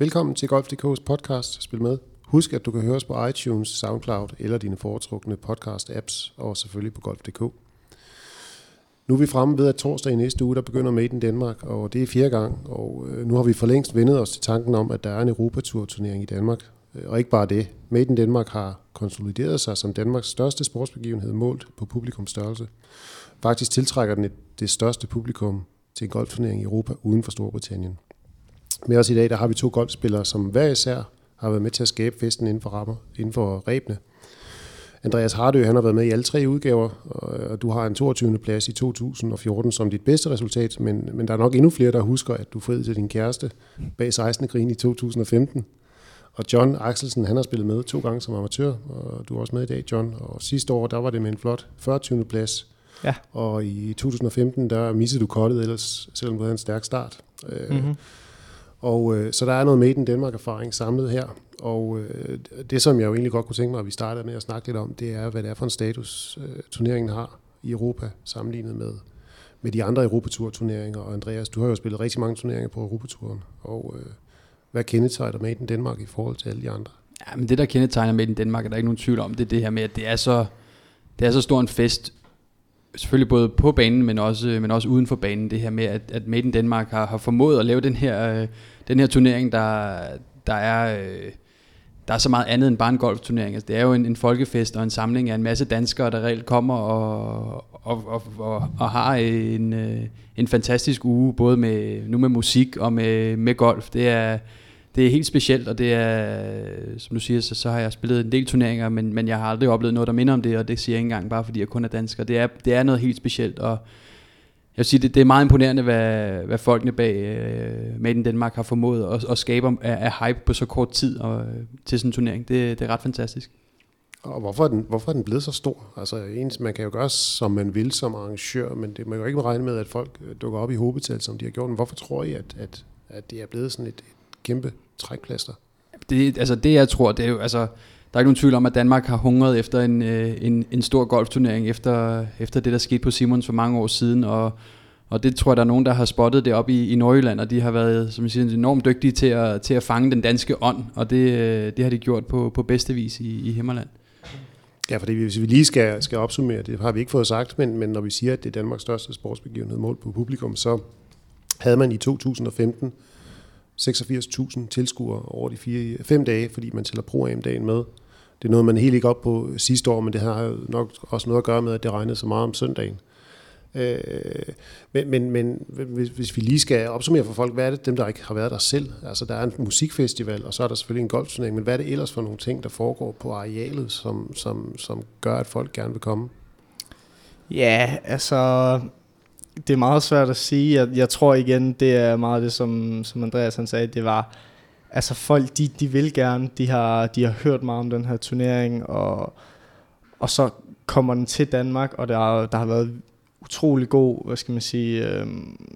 Velkommen til Golf.dk's podcast Spil med. Husk, at du kan høre os på iTunes, SoundCloud eller dine foretrukne podcast-apps, og selvfølgelig på Golf.dk. Nu er vi fremme ved, at torsdag i næste uge, der begynder Made in Danmark, og det er fjerde gang, og øh, nu har vi for længst vendet os til tanken om, at der er en Europatur-turnering i Danmark. Øh, og ikke bare det. Made in Danmark har konsolideret sig som Danmarks største sportsbegivenhed målt på publikumstørrelse. Faktisk tiltrækker den det største publikum til en golfturnering i Europa uden for Storbritannien. Med os i dag, der har vi to golfspillere, som hver især har været med til at skabe festen inden for, rammer, inden for rebene. Andreas Hardø, han har været med i alle tre udgaver, og du har en 22. plads i 2014 som dit bedste resultat, men, men der er nok endnu flere, der husker, at du friede til din kæreste bag 16. grin i 2015. Og John Axelsen, han har spillet med to gange som amatør, og du er også med i dag, John. Og sidste år, der var det med en flot 40. plads. Ja. Og i 2015, der missede du kottet ellers, selvom du havde en stærk start. Mm-hmm. Og øh, så der er noget med den Danmark-erfaring samlet her. Og øh, det, som jeg jo egentlig godt kunne tænke mig, at vi starter med at snakke lidt om, det er, hvad det er for en status, øh, turneringen har i Europa, sammenlignet med, med de andre Europatur-turneringer. Og Andreas, du har jo spillet rigtig mange turneringer på Europaturen. Og øh, hvad kendetegner Made in Danmark i forhold til alle de andre? Ja, men det, der kendetegner Made in Danmark, er der ikke nogen tvivl om, det er det her med, at det er så, det er så stor en fest, selvfølgelig både på banen, men også, men også uden for banen, det her med, at, at Made in Denmark har, har formået at lave den her, øh, den her turnering, der, der er... Øh, der er så meget andet end bare en golfturnering. Altså, det er jo en, en folkefest og en samling af en masse danskere, der reelt kommer og, og, og, og, og har en, øh, en fantastisk uge, både med, nu med musik og med, med golf. Det er, det er helt specielt, og det er, som du siger, så, så har jeg spillet en del turneringer, men, men jeg har aldrig oplevet noget, der minder om det, og det siger jeg ikke engang bare, fordi jeg kun er dansker. Det er, det er noget helt specielt, og jeg vil sige, det, det er meget imponerende, hvad, hvad folkene bag uh, Made in Denmark har formået at, at skabe af, af hype på så kort tid og, øh, til sådan en turnering. Det, det er ret fantastisk. Og hvorfor er, den, hvorfor er den blevet så stor? Altså, ens, man kan jo gøre, som man vil som arrangør, men det, man kan jo ikke regne med, at folk øh, dukker op i hovedbetal, som de har gjort. Men hvorfor tror I, at, at, at det er blevet sådan et, et kæmpe trækplaster? Det, altså det jeg tror, det er jo, altså, der er ikke nogen tvivl om, at Danmark har hungret efter en, øh, en, en stor golfturnering, efter, efter det, der skete på Simons for mange år siden, og, og det tror jeg, der er nogen, der har spottet det op i, i Nordjylland, og de har været, som jeg siger, enormt dygtige til at, til at fange den danske ånd, og det, øh, det har de gjort på, på bedste vis i, i Himmerland. Ja, fordi hvis vi lige skal, skal opsummere, det har vi ikke fået sagt, men, men når vi siger, at det er Danmarks største sportsbegivenhed målt på publikum, så havde man i 2015 86.000 tilskuere over de fire, fem dage, fordi man tæller pro-AM-dagen med. Det er noget, man helt ikke op på sidste år, men det har nok også noget at gøre med, at det regnede så meget om søndagen. Øh, men, men, men hvis, hvis vi lige skal opsummere for folk, hvad er det dem, der ikke har været der selv? Altså der er en musikfestival, og så er der selvfølgelig en golfturnering, men hvad er det ellers for nogle ting, der foregår på arealet, som, som, som gør, at folk gerne vil komme? Ja, altså det er meget svært at sige. Jeg, jeg tror igen, det er meget det, som, som Andreas han sagde, det var, altså folk, de, de vil gerne, de har, de har hørt meget om den her turnering, og, og så kommer den til Danmark, og der, der har været utrolig god, hvad skal man sige, øhm,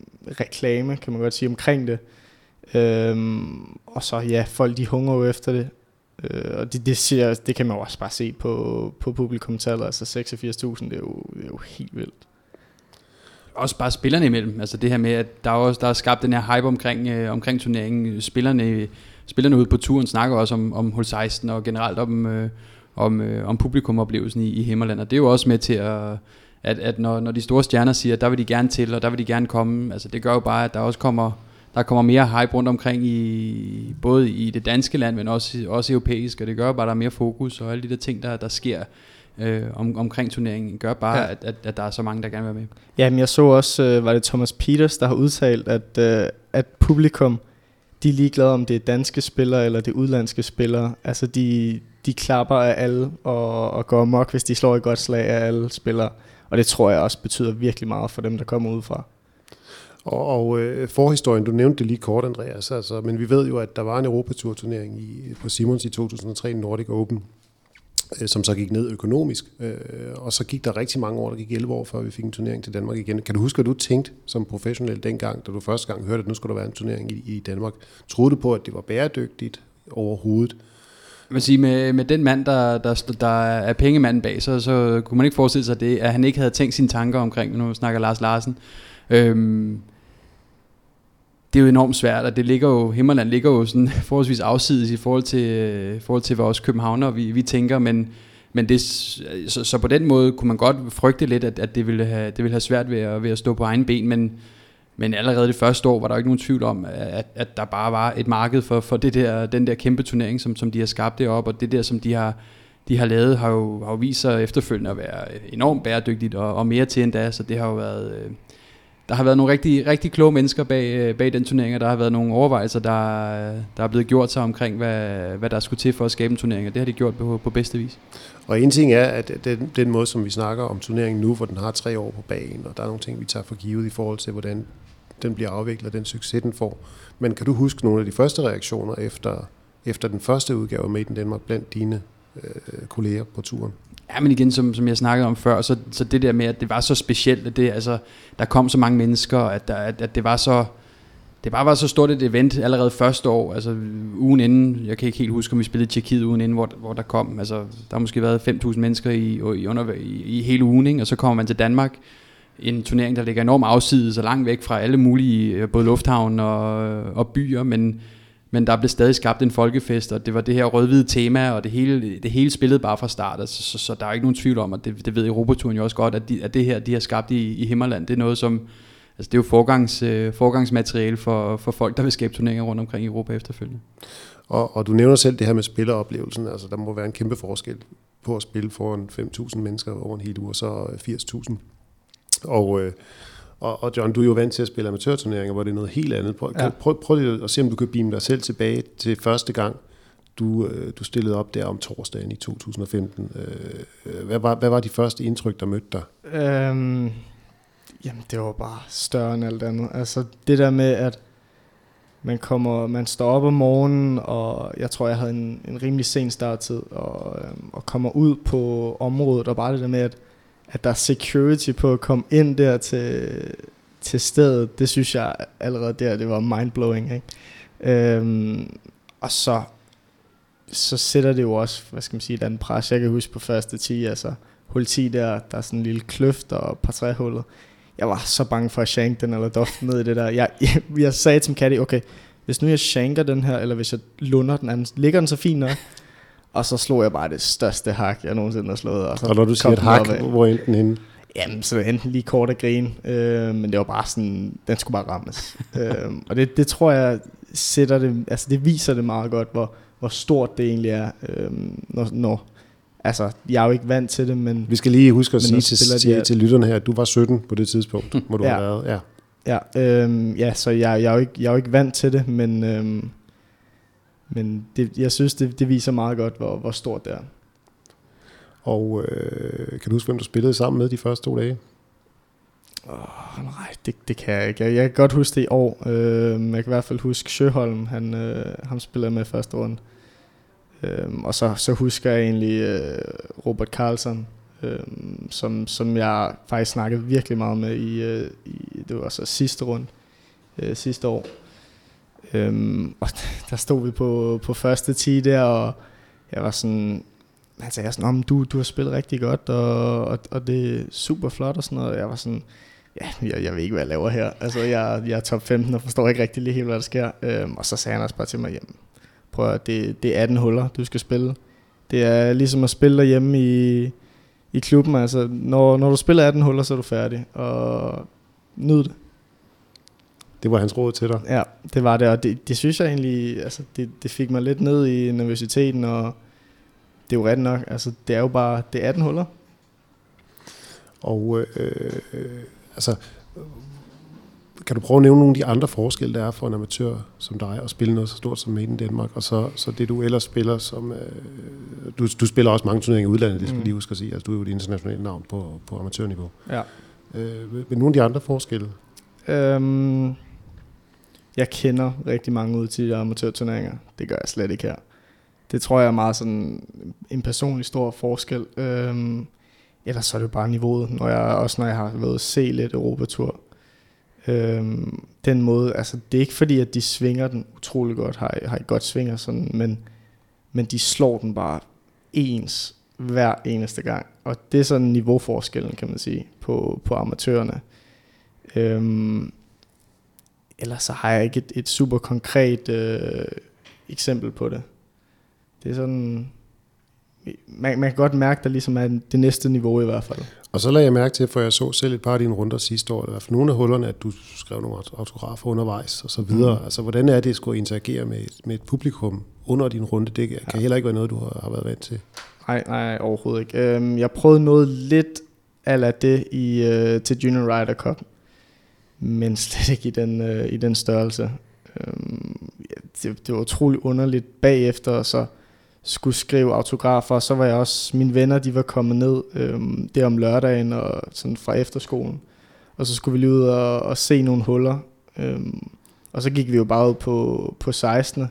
reklame, kan man godt sige, omkring det. Øhm, og så ja, folk de hunger jo efter det. Øh, og det, det, siger, det kan man også bare se på, på publikumtallet, altså 86.000, det, er jo, det er jo helt vildt også bare spillerne imellem. Altså det her med, at der er, også, der er skabt den her hype omkring, øh, omkring turneringen. Spillerne, spillerne ude på turen snakker også om, om hul 16 og generelt om, øh, om, øh, om publikumoplevelsen i, i Himmerland. Og det er jo også med til at, at, at når, når de store stjerner siger, at der vil de gerne til, og der vil de gerne komme, altså det gør jo bare, at der også kommer, der kommer mere hype rundt omkring i både i det danske land, men også, også europæisk, og det gør jo bare, at der er mere fokus, og alle de der ting, der, der sker øh, om, omkring turneringen, gør bare, ja. at, at, at der er så mange, der gerne vil være med. Ja, men jeg så også, øh, var det Thomas Peters, der har udtalt, at, øh, at publikum, de er ligeglade om det er danske spillere eller det er udlandske spillere. Altså de, de klapper af alle og, og går amok, hvis de slår et godt slag af alle spillere. Og det tror jeg også betyder virkelig meget for dem, der kommer udefra. Og, og øh, forhistorien, du nævnte det lige kort, Andreas, altså, men vi ved jo, at der var en Europatur-turnering i, på Simons i 2003, Nordic Open, Øh, som så gik ned økonomisk. Øh, og så gik der rigtig mange år, der gik 11 år, før vi fik en turnering til Danmark igen. Kan du huske, at du tænkte som professionel dengang, da du første gang hørte, at nu skulle der være en turnering i, i Danmark? Troede du på, at det var bæredygtigt overhovedet? Man sige, med, med den mand, der, der, der er pengemanden bag, så, så kunne man ikke forestille sig det, at han ikke havde tænkt sine tanker omkring, nu snakker Lars Larsen. Øhm, det er jo enormt svært, og det ligger jo, Himmerland ligger jo sådan forholdsvis afsides i forhold til, øh, forhold til hvad København københavner vi, vi tænker, men, men det, så, så, på den måde kunne man godt frygte lidt, at, at det, ville have, det ville have svært ved at, ved at stå på egen ben, men, men allerede det første år var der jo ikke nogen tvivl om, at, at der bare var et marked for, for det der, den der kæmpe turnering, som, som de har skabt deroppe, og det der, som de har, de har lavet, har jo, har jo vist sig efterfølgende at være enormt bæredygtigt, og, og mere til end da, så det har jo været... Øh, der har været nogle rigtig, rigtig kloge mennesker bag, øh, bag den turnering, og der har været nogle overvejelser, der, øh, der er blevet gjort sig omkring, hvad, hvad der skulle til for at skabe en turnering, og det har de gjort på, på bedste vis. Og en ting er, at den, den måde, som vi snakker om turneringen nu, hvor den har tre år på banen, og der er nogle ting, vi tager for givet i forhold til, hvordan den bliver afviklet, den succes, den får. Men kan du huske nogle af de første reaktioner efter, efter den første udgave af Made in Denmark blandt dine øh, kolleger på turen? Ja, men igen, som, som jeg snakkede om før, så, så det der med, at det var så specielt, at det, altså, der kom så mange mennesker, at, der, at, at det var så... Det bare var så stort et event allerede første år, altså ugen inden, jeg kan ikke helt huske, om vi spillede Tjekkiet ugen inden, hvor, hvor der kom, altså der har måske været 5.000 mennesker i, i, under, i, i hele ugen, ikke? og så kommer man til Danmark, en turnering, der ligger enormt afsides og langt væk fra alle mulige, øh, både lufthavn og, og byer, men, men der blev stadig skabt en folkefest, og det var det her rødhvide tema, og det hele, det hele spillede bare fra start, altså, så, så der er ikke nogen tvivl om, at det, det ved Europaturen jo også godt, at, de, at det her, de har skabt i, i Himmerland, det er noget, som, altså det er jo forgangs, øh, forgangsmateriale for, for folk, der vil skabe turneringer rundt omkring i Europa efterfølgende. Og, og du nævner selv det her med spilleroplevelsen, altså der må være en kæmpe forskel på at spille foran 5.000 mennesker over en hel uge, og så øh, 80.000. Og, øh, og, og John, du er jo vant til at spille amatørturneringer, hvor det er noget helt andet. Prøv, ja. prøv, prøv at se, om du kan beame dig selv tilbage til første gang, du, øh, du stillede op der om torsdagen i 2015. Øh, hvad, var, hvad var de første indtryk, der mødte dig? Øhm, jamen, det var bare større end alt andet. Altså, det der med, at man, kommer, man står op om morgenen, og jeg tror, jeg havde en, en rimelig sen starttid, og, øhm, og kommer ud på området, og bare det der med, at at der er security på at komme ind der til, til stedet, det synes jeg allerede der, det var mindblowing. Ikke? Øhm, og så, så sætter det jo også, hvad skal man sige, et andet pres. Jeg kan huske på første 10, altså hul 10 der, der er sådan en lille kløft og par træhullet. Jeg var så bange for at shank den eller dofte ned i det der. Jeg, jeg, jeg sagde til Katty, okay, hvis nu jeg shanker den her, eller hvis jeg lunder den anden, ligger den så fint nok? Og så slog jeg bare det største hak, jeg nogensinde har slået. Og, så og når du siger et hak, hvor endte den henne? Jamen, så enten lige kort og grin, øh, men det var bare sådan, den skulle bare rammes. øh, og det, det tror jeg sætter det, altså det viser det meget godt, hvor, hvor stort det egentlig er, øh, når, når altså, jeg er jo ikke vant til det, men... Vi skal lige huske at sige til, til, til lytterne her, at du var 17 på det tidspunkt, må du ja. have været. Ja, ja, øh, ja så jeg, jeg, er jo ikke, jeg er jo ikke vant til det, men... Øh, men det, jeg synes, det, det viser meget godt, hvor, hvor stort det er. Og øh, kan du huske, hvem du spillede sammen med de første to dage? Oh, nej, det, det kan jeg ikke. Jeg, jeg kan godt huske det i år. Øh, jeg kan i hvert fald huske Sjøholm, han, øh, ham spillede med første runde. Øh, og så, så husker jeg egentlig øh, Robert Carlson, øh, som, som jeg faktisk snakkede virkelig meget med i, øh, i det var så sidste runde, øh, sidste år. Øhm, og der stod vi på, på første 10 der, og jeg var sådan, altså, han sagde sådan, du, du har spillet rigtig godt, og, og, og det er super flot og sådan noget. Jeg var sådan, ja, jeg, jeg ved ikke, hvad jeg laver her. Altså, jeg, jeg er top 15 og forstår ikke rigtig lige helt, hvad der sker. Øhm, og så sagde han også bare til mig, jamen, prøv at det, det er 18 huller, du skal spille. Det er ligesom at spille derhjemme i, i klubben. Altså, når, når du spiller 18 huller, så er du færdig. Og nyd det. Det var hans råd til dig? Ja, det var det, og det, det synes jeg egentlig, altså det, det fik mig lidt ned i nervøsiteten, og det er jo ret nok, altså det er jo bare, det er 18 huller. Og øh, øh, altså, kan du prøve at nævne nogle af de andre forskelle, der er for en amatør som dig, at spille noget så stort som Made in Danmark, og så, så det du ellers spiller som... Øh, du, du spiller også mange turneringer i udlandet, det skal mm. lige huske at sige. Altså, du er jo et internationalt navn på, på amatørniveau. Ja. Øh, men nogle af de andre forskelle? Øhm, jeg kender rigtig mange ud til amatørturneringer. Det gør jeg slet ikke her. Det tror jeg er meget sådan en personlig stor forskel. Øhm, ellers så er det jo bare niveauet, når jeg, også når jeg har været se lidt Europatur. Øhm, den måde, altså det er ikke fordi, at de svinger den utrolig godt, har, har et godt svinger sådan, men, men de slår den bare ens hver eneste gang. Og det er sådan niveauforskellen, kan man sige, på, på amatørerne. Øhm, ellers så har jeg ikke et, et super konkret øh, eksempel på det. Det er sådan, man, man kan godt mærke, at der ligesom er det næste niveau i hvert fald. Og så lagde jeg mærke til, for jeg så selv et par af dine runder sidste år, i hvert fald nogle af hullerne, at du skrev nogle autografer undervejs og så videre. Mm. Altså, hvordan er det at skulle interagere med, med et publikum under din runde? Det kan ja. heller ikke være noget, du har, har været vant til. Nej, nej, overhovedet ikke. Øhm, jeg prøvede noget lidt af det i, øh, til Junior Ryder Cup, men slet ikke i den, øh, i den størrelse. Øhm, det, det var utrolig underligt bagefter, og så skulle skrive autografer, og så var jeg også, mine venner, de var kommet ned øhm, der om lørdagen, og sådan fra efterskolen, og så skulle vi lige ud og, og se nogle huller, øhm, og så gik vi jo bare ud på, på 16.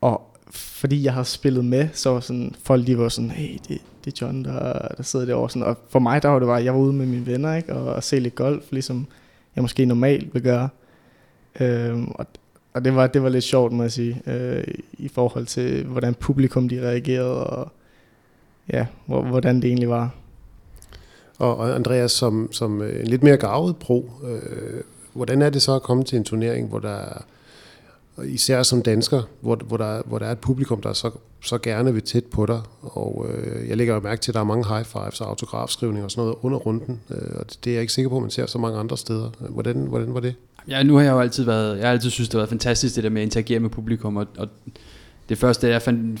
Og fordi jeg har spillet med, så var sådan, folk de var sådan, hey, det, det er John, der, der sidder derovre. Sådan. Og for mig, der var det bare, jeg var ude med mine venner, ikke? Og, og se lidt golf, ligesom jeg måske normalt vil gøre. Øhm, og, og det var, det var lidt sjovt, må jeg sige, øh, i forhold til, hvordan publikum de reagerede, og ja, hvordan det egentlig var. Og Andreas, som, som en lidt mere gavet pro, øh, hvordan er det så at komme til en turnering, hvor der og især som dansker, hvor, hvor, der, hvor der er et publikum, der så, så gerne vil tæt på dig, og øh, jeg lægger jo mærke til, at der er mange high fives og autografskrivninger og sådan noget under runden, øh, og det, det er jeg ikke sikker på, at man ser så mange andre steder. Øh, hvordan, hvordan var det? Ja, nu har jeg jo altid været, jeg har altid synes, det har været fantastisk, det der med at interagere med publikum, og, og det første, jeg fandt,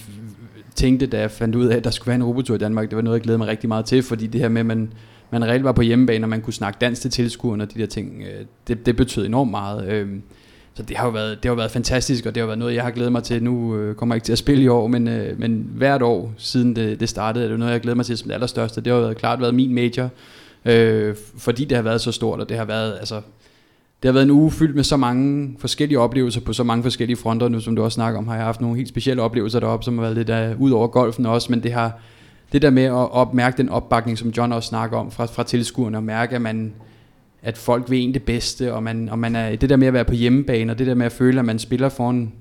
tænkte, da jeg fandt ud af, at der skulle være en robotur i Danmark, det var noget, jeg glædede mig rigtig meget til, fordi det her med, at man, man reelt var på hjemmebane, og man kunne snakke dansk til tilskuerne og de der ting, øh, det, det betød enormt meget. Øhm, så det har jo været, det har været fantastisk, og det har været noget, jeg har glædet mig til. Nu øh, kommer jeg ikke til at spille i år, men, øh, men hvert år siden det, det startede, er det noget, jeg glæder mig til som det allerstørste. Det har jo været, klart været min major, øh, fordi det har været så stort, og det har været, altså, det har været en uge fyldt med så mange forskellige oplevelser på så mange forskellige fronter. Nu som du også snakker om, har jeg haft nogle helt specielle oplevelser deroppe, som har været lidt af, ud over golfen også, men det har det der med at opmærke den opbakning, som John også snakker om fra, fra tilskuerne, og mærke, at man at folk vil en det bedste, og man, og man er, det der med at være på hjemmebane, og det der med at føle, at man spiller foran,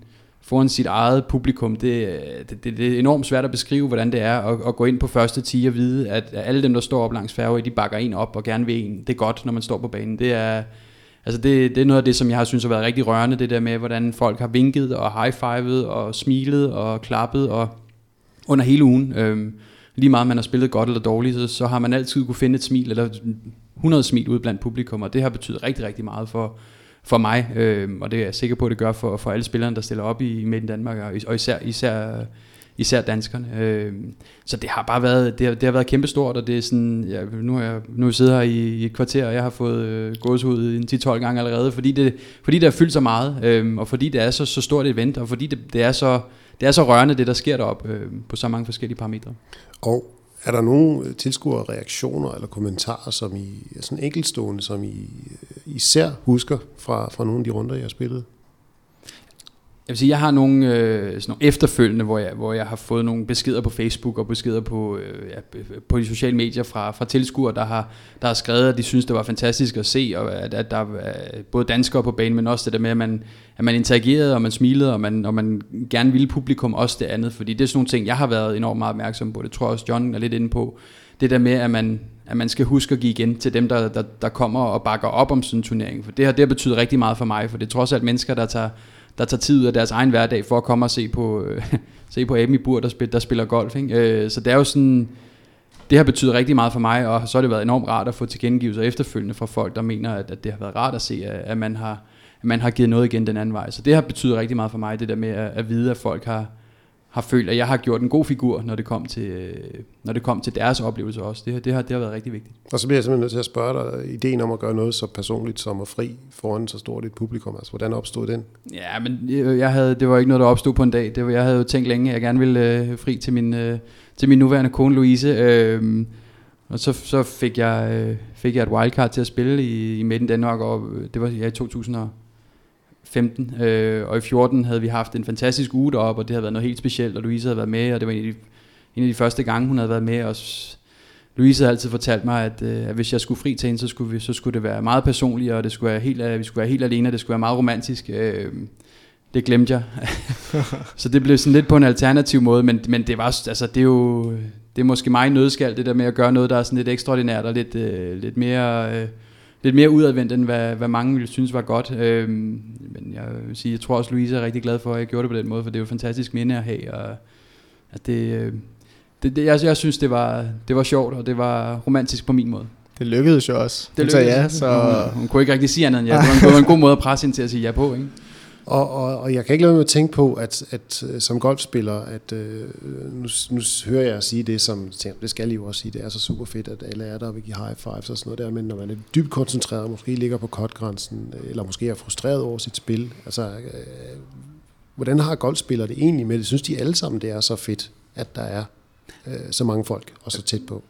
foran sit eget publikum, det, det, det, det er enormt svært at beskrive, hvordan det er at, at gå ind på første 10 og vide, at alle dem, der står op langs færge, de bakker en op og gerne vil en. Det er godt, når man står på banen. Det er, Altså det, det er noget af det, som jeg har synes har været rigtig rørende, det der med, hvordan folk har vinket og high-fivet og smilet og klappet og under hele ugen. Øhm, lige meget man har spillet godt eller dårligt, så, så har man altid kunne finde et smil, eller 100 smil ud blandt publikum, og det har betydet rigtig, rigtig meget for, for mig, øh, og det er jeg sikker på, at det gør for, for alle spillerne, der stiller op i Midten Danmark, og især, især især danskerne. Øh, så det har bare været, det har, det har været kæmpestort, og det er sådan, ja, nu har jeg nu sidder her i, i et kvarter, og jeg har fået øh, gåsehud en 10-12 gange allerede, fordi det, fordi det har fyldt så meget, øh, og fordi det er så, så stort et event, og fordi det, det, er så, det er så rørende, det der sker deroppe øh, på så mange forskellige parametre. Og er der nogle tilskuere reaktioner eller kommentarer, som I sådan enkeltstående, som I øh, især husker fra, fra nogle af de runder, jeg har spillet? Jeg vil sige, jeg har nogle, øh, sådan nogle efterfølgende, hvor jeg, hvor jeg har fået nogle beskeder på Facebook og beskeder på, øh, ja, på de sociale medier fra, fra tilskuere, der har, der har skrevet, at de synes, det var fantastisk at se, og at, at der er øh, både danskere på banen, men også det der med, at man, at man interagerede, og man smilede, og man, og man gerne ville publikum også det andet, fordi det er sådan nogle ting, jeg har været enormt meget opmærksom på, det tror jeg også John er lidt inde på, det der med, at man, at man skal huske at give igen til dem, der, der, der kommer og bakker op om sådan en turnering, for det har, det har betydet rigtig meget for mig, for det er trods alt mennesker, der tager der tager tid ud af deres egen hverdag for at komme og se på, øh, se på Amy Bur, der, spil, der spiller golf. Ikke? Øh, så det er jo sådan, det har betydet rigtig meget for mig, og så har det været enormt rart at få tilkendegivelser efterfølgende fra folk, der mener, at, at det har været rart at se, at, at, man har, at man har givet noget igen den anden vej. Så det har betydet rigtig meget for mig, det der med at, at vide, at folk har, har følt, at jeg har gjort en god figur, når det kom til, når det kom til deres oplevelse også. Det, det, har, det har været rigtig vigtigt. Og så bliver jeg simpelthen nødt til at spørge dig, ideen om at gøre noget så personligt som at fri foran så stort et publikum, altså hvordan opstod den? Ja, men jeg havde, det var ikke noget, der opstod på en dag. Det var, jeg havde jo tænkt længe, at jeg gerne ville øh, fri til min, øh, til min nuværende kone Louise. Øh, og så, så fik, jeg, øh, fik jeg et wildcard til at spille i, i Midten Danmark, og det var ja, i 2000 15, øh, og i 14 havde vi haft en fantastisk uge deroppe, og det havde været noget helt specielt, og Louise havde været med, og det var en af de, en af de første gange, hun havde været med, og Louise havde altid fortalt mig, at, øh, at hvis jeg skulle fri til hende, så skulle, vi, så skulle det være meget personligt, og det skulle være helt, at vi skulle være helt alene, og det skulle være meget romantisk. Øh, det glemte jeg. så det blev sådan lidt på en alternativ måde, men, men det var altså det er jo det er måske mig nødskal det der med at gøre noget der er sådan lidt ekstraordinært og lidt øh, lidt mere øh, lidt mere udadvendt, end hvad, hvad mange ville synes var godt. Øhm, men jeg vil sige, jeg tror også, Louise er rigtig glad for, at jeg gjorde det på den måde, for det er jo et fantastisk minde at have. Og at det, øh, det, det, jeg, jeg synes, det var, det var sjovt, og det var romantisk på min måde. Det lykkedes jo også. Det Så lykkedes. ja, så... Hun, hun kunne ikke rigtig sige andet end ja. Det var en, det var en god måde at presse hende til at sige ja på, ikke? Og, og, og jeg kan ikke lade være med at tænke på, at, at øh, som golfspiller, at øh, nu, nu hører jeg sige det, som tænker, det skal I jo også sige, det er så super fedt, at alle er der og vil give high fives og sådan noget der, men når man er dybt koncentreret, måske ligger på kortgrænsen, eller måske er frustreret over sit spil, altså, øh, hvordan har golfspillere det egentlig med det? Synes de alle sammen, det er så fedt, at der er øh, så mange folk og så tæt på?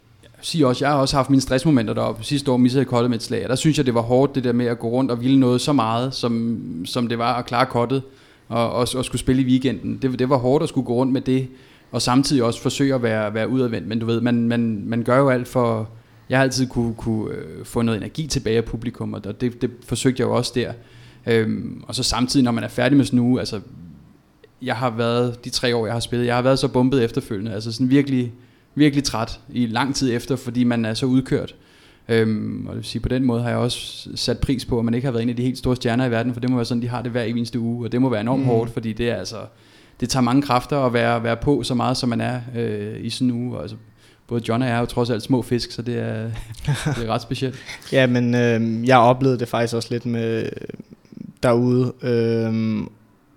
Sige også, jeg har også haft mine stressmomenter deroppe. Sidste år missede jeg kottet med et slag, og der synes jeg, det var hårdt, det der med at gå rundt og ville noget så meget, som, som det var at klare kottet, og, og, og skulle spille i weekenden. Det, det var hårdt at skulle gå rundt med det, og samtidig også forsøge at være, være udadvendt. Men du ved, man, man, man gør jo alt for... Jeg har altid kunne, kunne øh, få noget energi tilbage af publikum, og det, det forsøgte jeg jo også der. Øhm, og så samtidig, når man er færdig med sådan en uge, altså, jeg har været, de tre år, jeg har spillet, jeg har været så bumpet efterfølgende, altså sådan virkelig virkelig træt i lang tid efter, fordi man er så udkørt. Øhm, og det vil sige, på den måde har jeg også sat pris på, at man ikke har været en af de helt store stjerner i verden, for det må være sådan, de har det hver eneste uge, og det må være enormt mm. hårdt, fordi det er altså, det tager mange kræfter at være, være på så meget, som man er øh, i sådan en uge. Altså, både John og jeg er jo trods alt små fisk, så det er, det er ret specielt. ja, men øh, jeg oplevede det faktisk også lidt med derude, øh,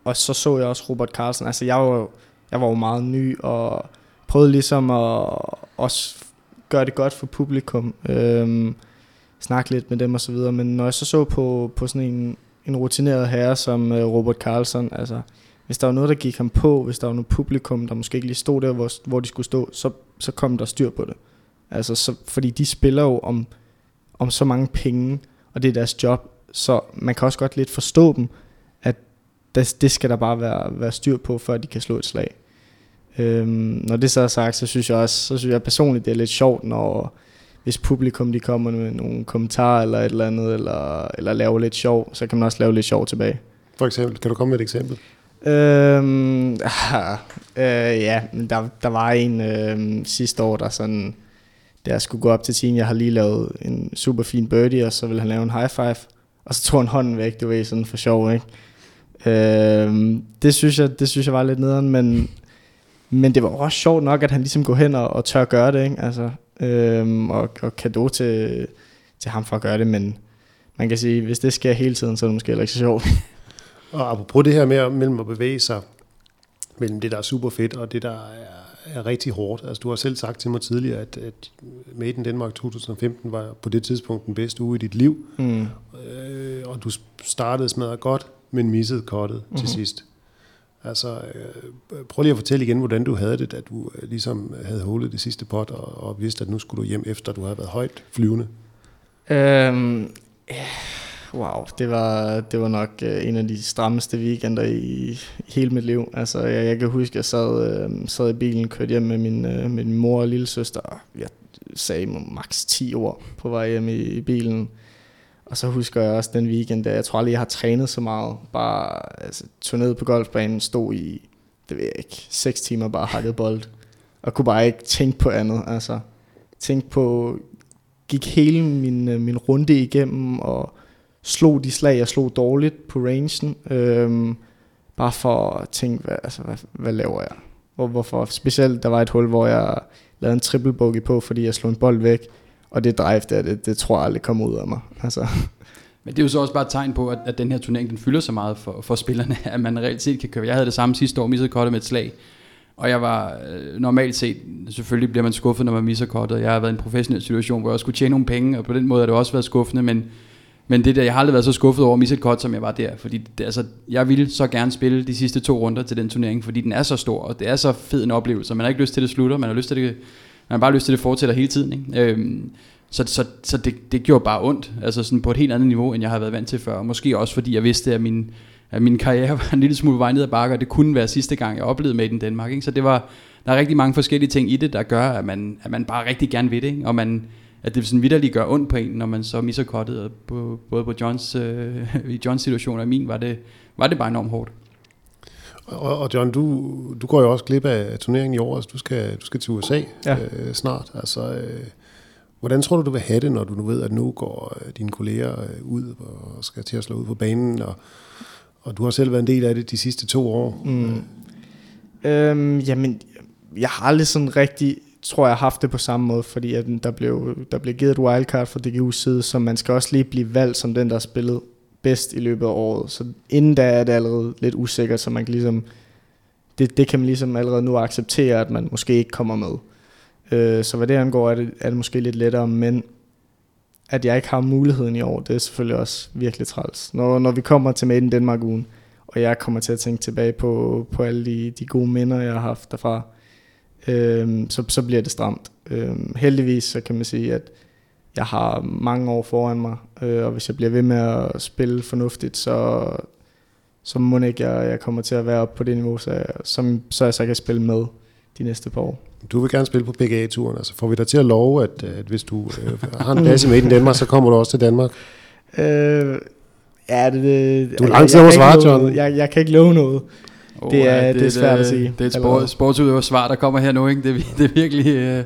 og så så jeg også Robert Carlsen. Altså, jeg var, jeg var jo meget ny, og prøvede ligesom at også gøre det godt for publikum. Øhm, snakke lidt med dem og så videre. Men når jeg så så på, på sådan en, en rutineret herre som øh, Robert Carlson, altså hvis der var noget, der gik ham på, hvis der var noget publikum, der måske ikke lige stod der, hvor, hvor de skulle stå, så, så kom der styr på det. Altså, så, fordi de spiller jo om, om så mange penge, og det er deres job, så man kan også godt lidt forstå dem, at det, det skal der bare være, være styr på, før de kan slå et slag. Øhm, når det så er sagt, så synes jeg også, så synes jeg personligt, det er lidt sjovt, når hvis publikum de kommer med nogle kommentarer eller et eller andet, eller, eller laver lidt sjov, så kan man også lave lidt sjov tilbage. For eksempel, kan du komme med et eksempel? Øhm, øh, ja, der, der var en øh, sidste år, der sådan, da jeg skulle gå op til tiden, jeg har lige lavet en super fin birdie, og så ville han lave en high five, og så tog han hånden væk, du ved, sådan for sjov, ikke? Øhm, det, synes jeg, det synes jeg var lidt nederen, men men det var også sjovt nok, at han ligesom går hen og, og tør at gøre det, ikke? Altså, øhm, og, og kado til, til ham for at gøre det, men man kan sige, hvis det sker hele tiden, så er det måske heller ikke så sjovt. Og apropos det her med mellem at bevæge sig mellem det, der er super fedt, og det, der er, er rigtig hårdt. Altså, du har selv sagt til mig tidligere, at, at Made in Denmark 2015 var på det tidspunkt den bedste uge i dit liv. Mm. Øh, og du startede smadret godt, men missede kottet mm-hmm. til sidst. Altså, øh, prøv lige at fortælle igen, hvordan du havde det, da du øh, ligesom øh, havde hullet det sidste pot, og, og vidste, at nu skulle du hjem efter, du havde været højt flyvende. Øhm, wow, det var, det var nok øh, en af de strammeste weekender i, i hele mit liv. Altså, jeg, jeg kan huske, at jeg sad, øh, sad i bilen, kørte hjem med min, øh, med min mor og lille søster, jeg sagde maks 10 år på vej hjem i, i bilen. Og så husker jeg også den weekend, der jeg tror aldrig, jeg har trænet så meget. Bare altså, tog ned på golfbanen, stod i, det ved jeg ikke, 6 timer bare hakket bold. Og kunne bare ikke tænke på andet. Altså, tænke på, gik hele min, øh, min runde igennem, og slog de slag, jeg slog dårligt på rangen. Øhm, bare for at tænke, hvad, altså, hvad, hvad laver jeg? Hvor, hvorfor? Specielt, der var et hul, hvor jeg lavede en triple bogey på, fordi jeg slog en bold væk og det drive der, det, det tror jeg aldrig kommer ud af mig. Altså. Men det er jo så også bare et tegn på, at, at den her turnering, den fylder så meget for, for spillerne, at man reelt set kan køre. Jeg havde det samme sidste år, misset kottet med et slag. Og jeg var øh, normalt set, selvfølgelig bliver man skuffet, når man misser kottet. Jeg har været i en professionel situation, hvor jeg skulle tjene nogle penge, og på den måde har det også været skuffende, men, men det der, jeg har aldrig været så skuffet over at misse et kort, som jeg var der. Fordi det, altså, jeg ville så gerne spille de sidste to runder til den turnering, fordi den er så stor, og det er så fed en oplevelse. Man har ikke lyst til, at det slutter, man har lyst til, at det man har bare lyst til, at det fortsætter hele tiden. Ikke? Øhm, så så, så det, det gjorde bare ondt, altså sådan på et helt andet niveau, end jeg har været vant til før. Måske også fordi jeg vidste, at min, at min karriere var en lille smule vej ned ad bakke, og det kunne være sidste gang, jeg oplevede med den Danmark. Ikke? Så det var, der er rigtig mange forskellige ting i det, der gør, at man, at man bare rigtig gerne vil det. Ikke? Og man, at det sådan vidderligt gør ondt på en, når man så misser kottet. På, både på Johns, øh, i Johns situation og min var det, var det bare enormt hårdt. Og, og John, du, du går jo også glip af turneringen i år, altså du skal, du skal til USA ja. øh, snart. Altså, øh, Hvordan tror du, du vil have det, når du nu ved, at nu går øh, dine kolleger øh, ud og skal til at slå ud på banen, og, og du har selv været en del af det de sidste to år? Mm. Øhm, jamen, jeg har aldrig sådan rigtig, tror jeg, haft det på samme måde, fordi at der, blev, der blev givet et wildcard fra DGU's side, så man skal også lige blive valgt som den, der har spillet bedst i løbet af året. Så inden da er det allerede lidt usikkert, så man kan ligesom, det, det kan man ligesom allerede nu acceptere, at man måske ikke kommer med. Øh, så hvad det angår, er det, er det måske lidt lettere, men at jeg ikke har muligheden i år, det er selvfølgelig også virkelig træls. Når, når vi kommer til Made in Denmark ugen, og jeg kommer til at tænke tilbage på, på alle de, de gode minder, jeg har haft derfra, øh, så, så bliver det stramt. Øh, heldigvis så kan man sige, at jeg har mange år foran mig, øh, og hvis jeg bliver ved med at spille fornuftigt, så, så må ikke jeg, jeg kommer til at være oppe på det niveau, så jeg, som, så jeg så kan spille med de næste par år. Du vil gerne spille på PGA-turen, altså får vi dig til at love, at, at hvis du øh, har en plads i Danmark, så kommer du også til Danmark? Øh, ja, det, det, du er lang tid over svar, John. Jeg, jeg kan ikke love noget. Oh, det, er, ja, det, det er svært det, at sige. Det er et sport, sportsudøver svar, der kommer her nu, ikke? Det, det er virkelig... Øh,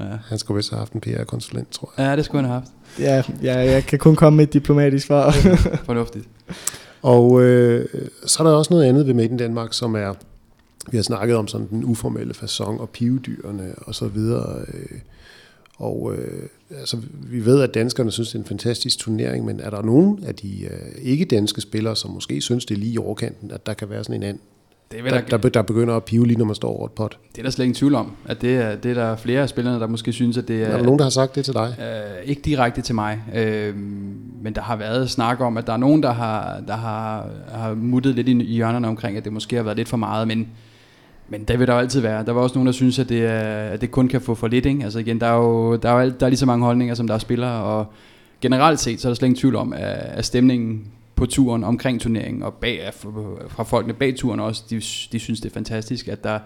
ja. Han skulle vist have haft en PR-konsulent, tror jeg. Ja, det skulle han have haft. Ja, ja jeg kan kun komme med et diplomatisk svar. Fornuftigt. Og øh, så er der også noget andet ved Made in Danmark, som er vi har snakket om sådan den uformelle façon og pivedyrene og så videre. Øh, og øh, altså, vi ved, at danskerne synes, det er en fantastisk turnering, men er der nogen af de øh, ikke-danske spillere, som måske synes, det er lige i overkanten, at der kan være sådan en anden, det der, der, der, der begynder at pive lige, når man står over et pot? Det er der slet ingen tvivl om, at det er, det er der flere af spillerne, der måske synes, at det er... Er der nogen, der har sagt det til dig? Øh, ikke direkte til mig, øh, men der har været snak om, at der er nogen, der har, der har, har muttet lidt i hjørnerne omkring, at det måske har været lidt for meget, men men det vil der jo altid være. Der var også nogen, der synes, at det, er, at det kun kan få for lidt. Ikke? Altså igen, der er jo der er, jo, der er lige så mange holdninger, som der er spillere, og generelt set, så er der slet ingen tvivl om, at, at stemningen på turen omkring turneringen, og bag, fra folkene bag turen også, de, de synes, det er fantastisk, at der, der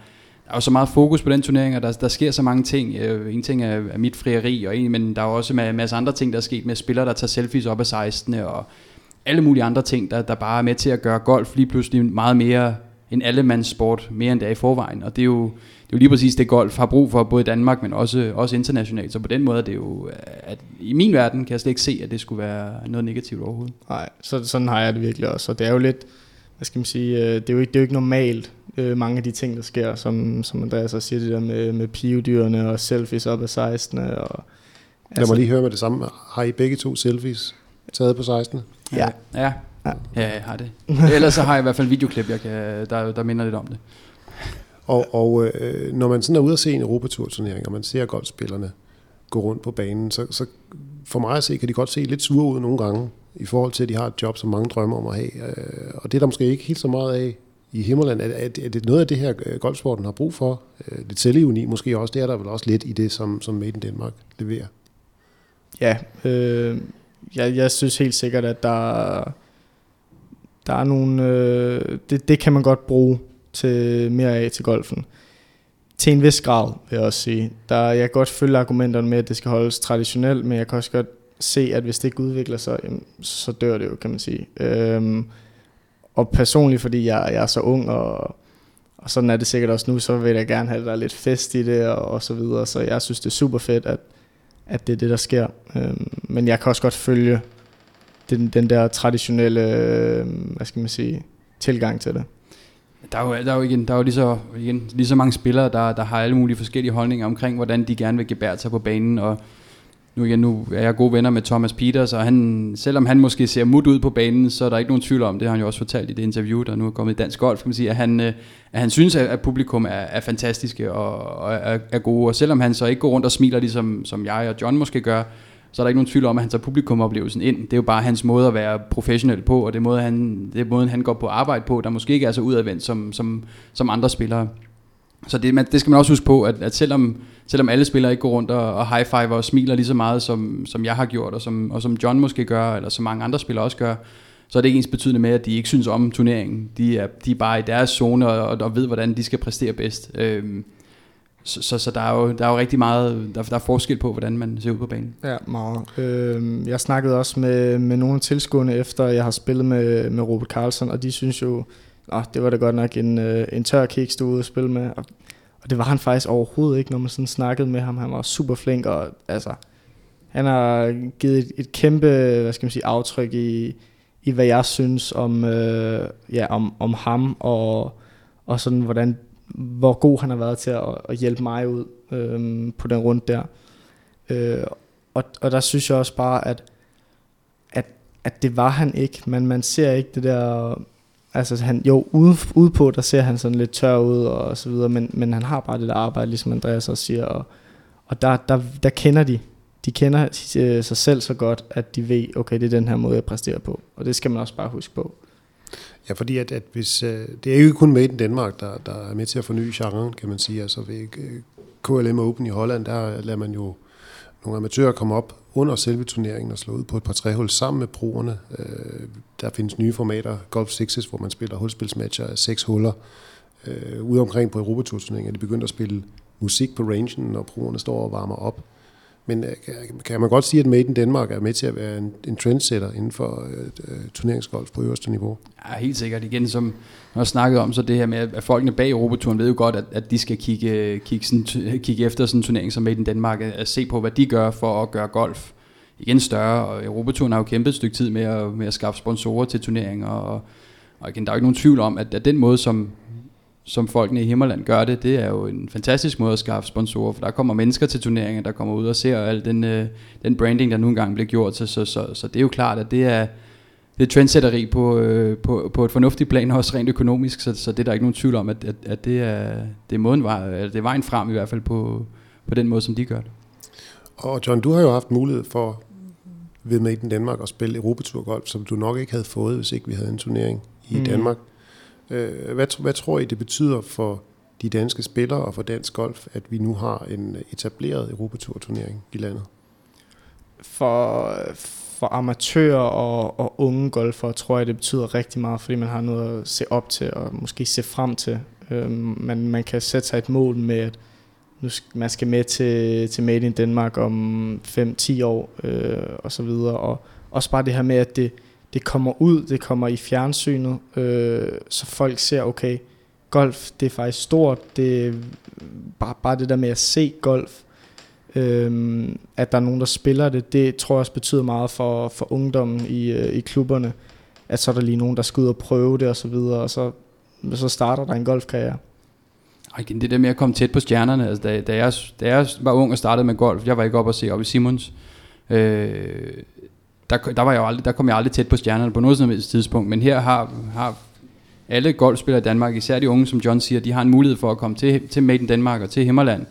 er jo så meget fokus på den turnering, og der, der sker så mange ting. Øh, en ting er, er mit frieri, og en, men der er også en masse andre ting, der er sket med spillere, der tager selfies op af 16. og alle mulige andre ting, der, der bare er med til at gøre golf lige pludselig meget mere en allemandssport mere end det er i forvejen. Og det er jo, jo lige præcis det, golf har brug for, både i Danmark, men også, også internationalt. Så på den måde er det jo, at i min verden kan jeg slet ikke se, at det skulle være noget negativt overhovedet. Nej, så, sådan har jeg det virkelig også. Og det er jo lidt, hvad skal man sige, øh, det er jo ikke, det er jo ikke normalt, øh, mange af de ting, der sker, som, som Andreas også siger, det der med, med pivedyrene og selfies op af 16. Og, altså, Lad mig lige høre med det samme. Har I begge to selfies taget på 16? Ja. Ja, Ja. ja, jeg har det. Ellers så har jeg i hvert fald videoklip, jeg kan, der, der minder lidt om det. Og, og øh, når man sådan er ude at se en Europaturturnering, og man ser golfspillerne gå rundt på banen, så, så for mig at se, kan de godt se lidt sure ud nogle gange, i forhold til, at de har et job, som mange drømmer om at have. Øh, og det er der måske ikke helt så meget af i Himmerland. Er, er, er det noget af det her, øh, golfsporten har brug for? Det lidt selvivni måske også. Det er der vel også lidt i det, som, som Made in Denmark leverer. Ja, øh, jeg, jeg synes helt sikkert, at der der er nogle, øh, det, det kan man godt bruge til mere af til golfen. Til en vis grad, vil jeg også sige. Der, jeg kan godt følge argumenterne med, at det skal holdes traditionelt, men jeg kan også godt se, at hvis det ikke udvikler sig, så dør det jo, kan man sige. Øhm, og personligt, fordi jeg, jeg er så ung, og, og sådan er det sikkert også nu, så vil jeg gerne have, at der er lidt fest i det, og, og så videre. Så jeg synes, det er super fedt, at, at det er det, der sker. Øhm, men jeg kan også godt følge den, den der traditionelle, øh, hvad skal man sige, tilgang til det. Der er jo, der er jo, igen, der er jo lige, så, igen, lige så mange spillere, der, der har alle mulige forskellige holdninger omkring, hvordan de gerne vil gebære sig på banen, og nu, igen, nu er jeg gode venner med Thomas Peters, og han, selvom han måske ser mut ud på banen, så er der ikke nogen tvivl om, det har han jo også fortalt i det interview, der nu er kommet i Dansk Golf, kan man sige, at han, øh, at han synes, at publikum er, er fantastiske og, og er, er gode, og selvom han så ikke går rundt og smiler, ligesom som jeg og John måske gør, så er der ikke nogen tvivl om, at han tager publikumoplevelsen ind. Det er jo bare hans måde at være professionel på, og det er, måde, han, det er måden, han går på arbejde på, der måske ikke er så udadvendt som, som, som andre spillere. Så det, man, det skal man også huske på, at, at selvom, selvom alle spillere ikke går rundt og, og high-five og smiler lige så meget, som, som jeg har gjort, og som, og som John måske gør, eller som mange andre spillere også gør, så er det ikke ens betydende med, at de ikke synes om turneringen. De er, de er bare i deres zone og, og ved, hvordan de skal præstere bedst. Øhm, så, så, så der, er jo, der er jo rigtig meget, der, der er forskel på, hvordan man ser ud på banen. Ja, meget. Øh, jeg snakkede også med, med nogle af tilskuerne efter, jeg har spillet med, med Robert Carlson, og de synes jo, at det var da godt nok en, øh, en tør kiks, du ude at spille med. Og, og det var han faktisk overhovedet ikke, når man sådan snakkede med ham. Han var super flink, og altså, han har givet et, et kæmpe, hvad skal man sige, aftryk i, i hvad jeg synes om, øh, ja, om, om ham, og, og sådan, hvordan, hvor god han har været til at, at hjælpe mig ud øh, på den rundt der. Øh, og, og der synes jeg også bare, at, at, at det var han ikke, men man ser ikke det der, altså han, jo, ude, ude på, der ser han sådan lidt tør ud og så videre, men, men han har bare det der arbejde, ligesom Andreas også siger, og, og der, der, der kender de, de kender øh, sig selv så godt, at de ved, okay, det er den her måde, jeg præsterer på. Og det skal man også bare huske på. Ja, fordi at, at hvis, øh, det er jo ikke kun Made in Danmark, der, der er med til at forny genren, kan man sige. Altså ved øh, KLM Open i Holland, der lader man jo nogle amatører komme op under selve turneringen og slå ud på et par træhul sammen med brugerne. Øh, der findes nye formater, Golf Sixes, hvor man spiller hulspilsmatcher af seks huller. Øh, ude omkring på Europaturturneringen er de begyndt at spille musik på rangen, når brugerne står og varmer op. Men øh, kan man godt sige, at Made in Denmark er med til at være en, en trendsetter inden for uh, turneringsgolf på øverste niveau? Ja, helt sikkert. Igen, som jeg har snakket om, så det her med, at folkene bag Europaturen ved jo godt, at, at de skal kigge, kigge, sådan, kigge efter sådan en turnering som Made in Denmark, at, at se på, hvad de gør for at gøre golf igen større. Og Europaturen har jo kæmpet et stykke tid med at, med at skaffe sponsorer til turneringer, og, og igen, der er jo ikke nogen tvivl om, at, at den måde, som som folkene i Himmerland gør det, det er jo en fantastisk måde at skaffe sponsorer, for der kommer mennesker til turneringen, der kommer ud og ser al den, øh, den branding, der nogle gange bliver gjort, så, så, så, så det er jo klart, at det er, det er trendsetteri på, øh, på, på et fornuftigt plan, også rent økonomisk, så, så det er der ikke nogen tvivl om, at, at, at det, er, det, er måden, det er vejen frem i hvert fald på, på den måde, som de gør det. Og John, du har jo haft mulighed for ved Made in Danmark at spille Europatur Golf, som du nok ikke havde fået, hvis ikke vi havde en turnering i mm. Danmark. Øh, hvad, hvad tror I, det betyder for de danske spillere og for dansk golf, at vi nu har en etableret Europatur-turnering i landet? For, for amatører og, og unge golfere tror jeg, det betyder rigtig meget, fordi man har noget at se op til og måske se frem til. Øh, man, man kan sætte sig et mål med, at nu skal, man skal med til, til Made in Denmark om 5-10 år øh, og så videre. Og også bare det her med, at det, det kommer ud, det kommer i fjernsynet, øh, så folk ser, okay, golf, det er faktisk stort, det er bare, bare det der med at se golf, øh, at der er nogen, der spiller det, det tror jeg også betyder meget for, for ungdommen i, øh, i klubberne, at så er der lige nogen, der skal ud og prøve det og så videre, og så, så starter der en golfkarriere. Og igen, det der med at komme tæt på stjernerne, altså da, da, jeg, da jeg var ung og startede med golf, jeg var ikke op og se op i Simons, øh, der, der, var jeg aldrig, der kom jeg aldrig tæt på stjernerne på noget som helst tidspunkt, men her har, har alle golfspillere i Danmark, især de unge, som John siger, de har en mulighed for at komme til, til Made in Danmark og til Himmerland,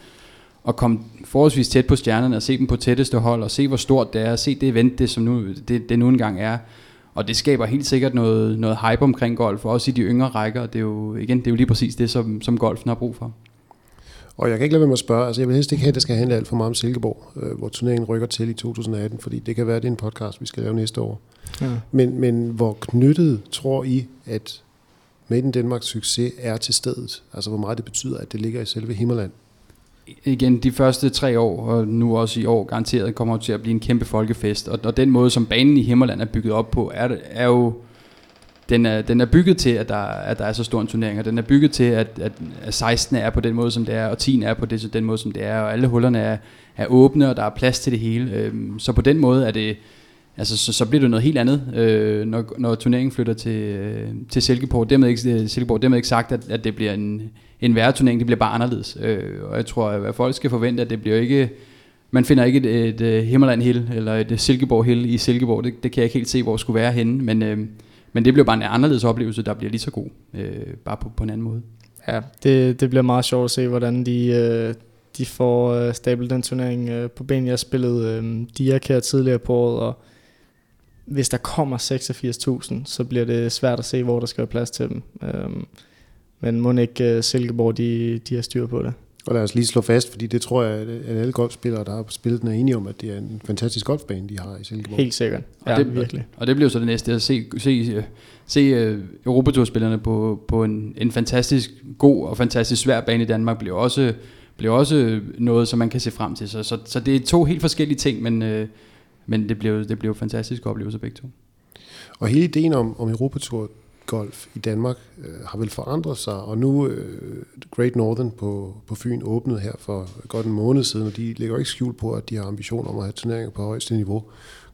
og komme forholdsvis tæt på stjernerne og se dem på tætteste hold, og se hvor stort det er, og se det event, det, som nu, det, det nu engang er. Og det skaber helt sikkert noget, noget hype omkring golf, også i de yngre rækker, og det er jo, igen, det er jo lige præcis det, som, som golfen har brug for. Og jeg kan ikke lade være med at spørge, altså jeg vil helst ikke have, at det skal handle alt for meget om Silkeborg, øh, hvor turneringen rykker til i 2018, fordi det kan være, at det er en podcast, vi skal lave næste år. Ja. Men, men hvor knyttet tror I, at Made in Danmarks succes er til stedet? Altså hvor meget det betyder, at det ligger i selve Himmerland? igen, de første tre år, og nu også i år, garanteret kommer til at blive en kæmpe folkefest. Og, og den måde, som banen i Himmerland er bygget op på, er, er jo den er, den er bygget til, at der, at der er så stor en turnering, og den er bygget til, at, at, at 16 er på den måde, som det er, og 10 er på det, den måde, som det er, og alle hullerne er, er åbne, og der er plads til det hele. Øhm, så på den måde er det, altså, så, så bliver det noget helt andet, øh, når, når turneringen flytter til, øh, til Silkeborg. Dermed ikke, øh, Silkeborg. Dermed ikke sagt, at, at det bliver en, en værre turnering, det bliver bare anderledes. Øh, og jeg tror, at folk skal forvente, at det bliver ikke man finder ikke et, et, et Himmerland Hill eller et Silkeborg Hill i Silkeborg. Det, det kan jeg ikke helt se, hvor det skulle være henne. Men, øh, men det bliver bare en anderledes oplevelse, der bliver lige så god, øh, bare på, på en anden måde. Ja, det, det bliver meget sjovt at se, hvordan de, øh, de får øh, stablet den turnering øh, på ben. Jeg spillede øh, Diak her tidligere på året, og hvis der kommer 86.000, så bliver det svært at se, hvor der skal være plads til dem. Øh, men må ikke øh, Silkeborg, de, de har styr på det. Og lad os lige slå fast, fordi det tror jeg, at alle golfspillere, der har spillet den, er enige om, at det er en fantastisk golfbane, de har i Silkeborg. Helt sikkert. Ja, og det, virkelig. Og det bliver så det næste, at se, se, se uh, Europaturspillerne på, på en, en fantastisk god og fantastisk svær bane i Danmark, bliver også, bliver også noget, som man kan se frem til. Så, så, så det er to helt forskellige ting, men, uh, men det bliver, det bliver fantastisk oplevelse begge to. Og hele ideen om, om Europatur golf i Danmark øh, har vel forandret sig, og nu øh, Great Northern på, på Fyn åbnede her for godt en måned siden, og de lægger ikke skjul på, at de har ambitioner om at have turneringer på højeste niveau.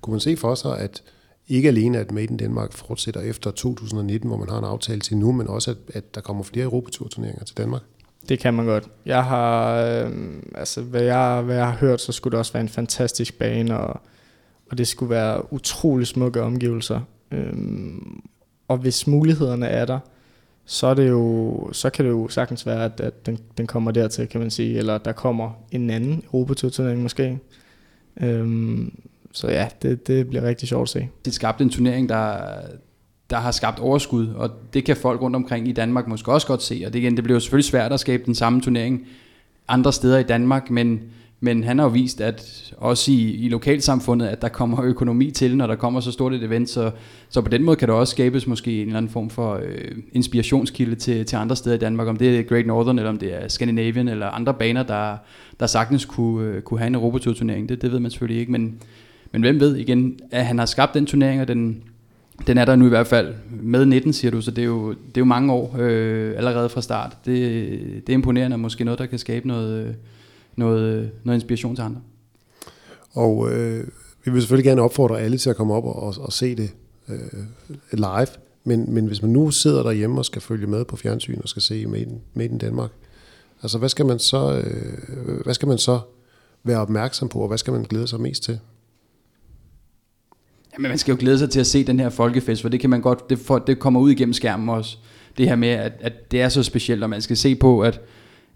Kunne man se for sig, at ikke alene at Made in Denmark fortsætter efter 2019, hvor man har en aftale til nu, men også at, at der kommer flere Europatur-turneringer til Danmark? Det kan man godt. Jeg har, øh, altså hvad jeg, hvad jeg har hørt, så skulle det også være en fantastisk bane, og, og det skulle være utrolig smukke omgivelser. Øhm, og hvis mulighederne er der, så, er det jo, så kan det jo sagtens være, at, at den, den kommer dertil, kan man sige, eller der kommer en anden Europatur-turnering måske. Øhm, så ja, det, det bliver rigtig sjovt at se. Det skabte en turnering, der, der har skabt overskud, og det kan folk rundt omkring i Danmark måske også godt se, og det, igen, det bliver jo selvfølgelig svært at skabe den samme turnering andre steder i Danmark, men, men han har jo vist, at også i, i lokalsamfundet, at der kommer økonomi til, når der kommer så stort et event, så, så på den måde kan der også skabes måske en eller anden form for øh, inspirationskilde til, til andre steder i Danmark, om det er Great Northern, eller om det er Scandinavian, eller andre baner, der, der sagtens kunne, øh, kunne have en Europatur-turnering, det, det ved man selvfølgelig ikke, men, men hvem ved? Igen, at han har skabt den turnering, og den, den er der nu i hvert fald. Med 19, siger du, så det er jo, det er jo mange år øh, allerede fra start. Det, det er imponerende, og måske noget, der kan skabe noget, øh, noget, noget inspiration til andre. Og øh, vi vil selvfølgelig gerne opfordre alle til at komme op og, og, og se det øh, live, men, men hvis man nu sidder derhjemme og skal følge med på fjernsyn og skal se Made in, Made in Danmark, altså hvad skal man så, øh, hvad skal man så være opmærksom på, og hvad skal man glæde sig mest til? Jamen, man skal jo glæde sig til at se den her folkefest, for det kan man godt, det, for, det kommer ud igennem skærmen også. Det her med, at, at det er så specielt, og man skal se på, at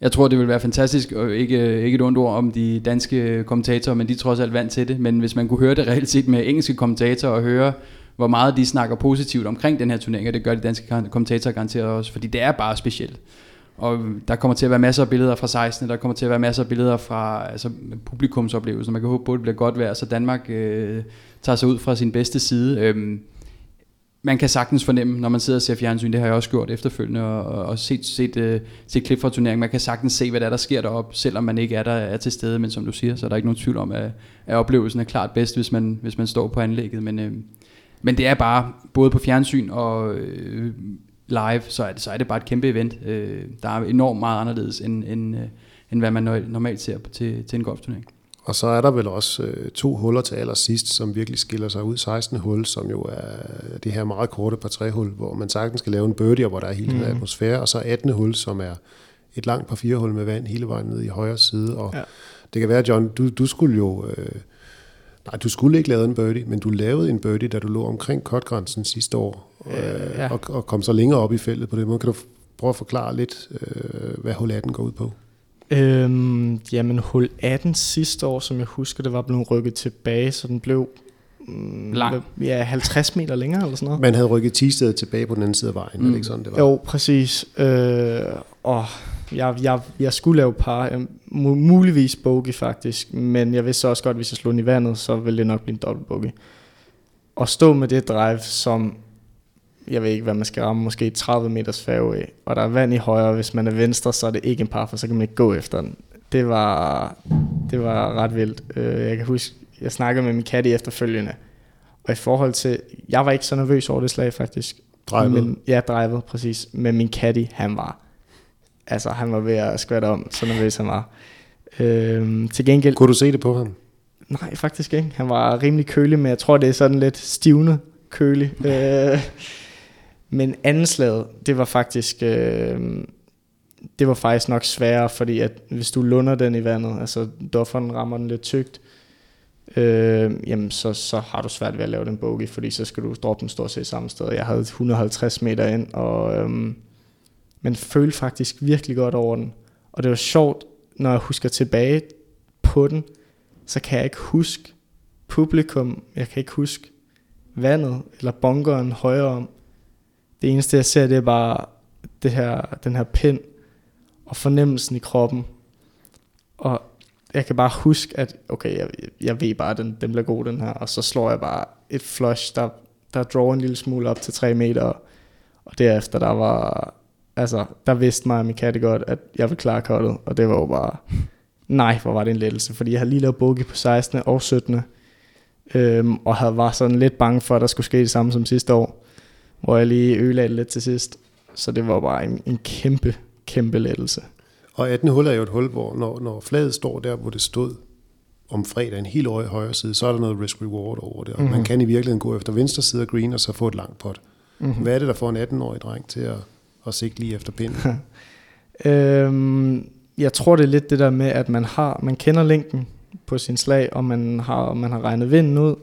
jeg tror, det vil være fantastisk, og ikke, ikke et ondt ord om de danske kommentatorer, men de er trods alt vant til det. Men hvis man kunne høre det reelt set med engelske kommentatorer og høre, hvor meget de snakker positivt omkring den her turnering, og det gør de danske kommentatorer garanteret også, fordi det er bare specielt. Og der kommer til at være masser af billeder fra 16, der kommer til at være masser af billeder fra altså, publikumsoplevelsen. Man kan håbe på, at det bliver godt vejr, så Danmark øh, tager sig ud fra sin bedste side. Øh, man kan sagtens fornemme, når man sidder og ser fjernsyn, det har jeg også gjort efterfølgende, og, og set, set, uh, set klip fra turneringen, man kan sagtens se, hvad der, er, der sker deroppe, selvom man ikke er der er til stede, men som du siger, så er der ikke nogen tvivl om, at, at oplevelsen er klart bedst, hvis man, hvis man står på anlægget, men, øh, men det er bare, både på fjernsyn og øh, live, så er, det, så er det bare et kæmpe event, øh, der er enormt meget anderledes, end, end, øh, end hvad man normalt ser til, til en golfturnering. Og så er der vel også øh, to huller til allersidst, som virkelig skiller sig ud. 16. hul, som jo er det her meget korte par tre hul, hvor man sagtens skal lave en birdie, og hvor der er hele mm. den atmosfære. Og så 18. hul, som er et langt par fire hul med vand hele vejen ned i højre side. Og ja. det kan være, John, du, du skulle jo... Øh, nej, du skulle ikke lave en birdie, men du lavede en birdie, da du lå omkring kotgrænsen sidste år, øh, ja. og, og kom så længere op i feltet på det måde. Kan du prøve at forklare lidt, øh, hvad hul 18 går ud på? Øhm, jamen hul 18 sidste år, som jeg husker, det var blevet rykket tilbage, så den blev mm, lang. Ja, 50 meter længere eller sådan noget. Man havde rykket Tisted tilbage på den anden side af vejen, mm. er det ikke sådan, det var? Jo, præcis. Øh, og jeg, jeg, jeg skulle lave par, muligvis bogey faktisk, men jeg vidste også godt, at hvis jeg slog den i vandet, så ville det nok blive en dobbelt bogey. Og stå med det drive, som jeg ved ikke, hvad man skal ramme, måske 30 meters fairway, og der er vand i højre, hvis man er venstre, så er det ikke en par, for så kan man ikke gå efter den. Det var, det var ret vildt. Øh, jeg kan huske, jeg snakkede med min kat i efterfølgende, og i forhold til, jeg var ikke så nervøs over det slag faktisk. Drivet? Men, ja, drivet, præcis. Men min caddy, han var, altså han var ved at skvatte om, så nervøs han var. Øhm, til gengæld... Kunne du se det på ham? Nej, faktisk ikke. Han var rimelig kølig, men jeg tror, det er sådan lidt stivende kølig. Øh, men anden slaget, det var faktisk... Øh, det var faktisk nok sværere, fordi at hvis du lunder den i vandet, altså dofferen rammer den lidt tykt, øh, jamen så, så har du svært ved at lave den bogey, fordi så skal du droppe den stort set samme sted. Jeg havde 150 meter ind, og øh, men følte faktisk virkelig godt over den. Og det var sjovt, når jeg husker tilbage på den, så kan jeg ikke huske publikum, jeg kan ikke huske vandet eller bunkeren højere om. Det eneste, jeg ser, det er bare det her, den her pind og fornemmelsen i kroppen. Og jeg kan bare huske, at okay, jeg, jeg ved bare, at den, den bliver god, den her. Og så slår jeg bare et flush, der, der drawer en lille smule op til 3 meter. Og derefter, der var... Altså, der vidste mig og min katte godt, at jeg ville klare kottet. Og det var jo bare... Nej, hvor var det en lettelse. Fordi jeg havde lige lavet bogey på 16. og 17. Øhm, og havde var sådan lidt bange for, at der skulle ske det samme som sidste år hvor jeg lige ødelagde lidt til sidst. Så det var bare en, en kæmpe, kæmpe lettelse. Og 18. hul er jo et hul, hvor når, når flaget står der, hvor det stod om fredagen helt over i højre side, så er der noget risk-reward over det. Og mm-hmm. man kan i virkeligheden gå efter venstre side af green og så få et langt pot. Mm-hmm. Hvad er det, der får en 18-årig dreng til at, at sigte lige efter pinden? øhm, jeg tror, det er lidt det der med, at man har man kender længden på sin slag, og man har, man har regnet vinden ud,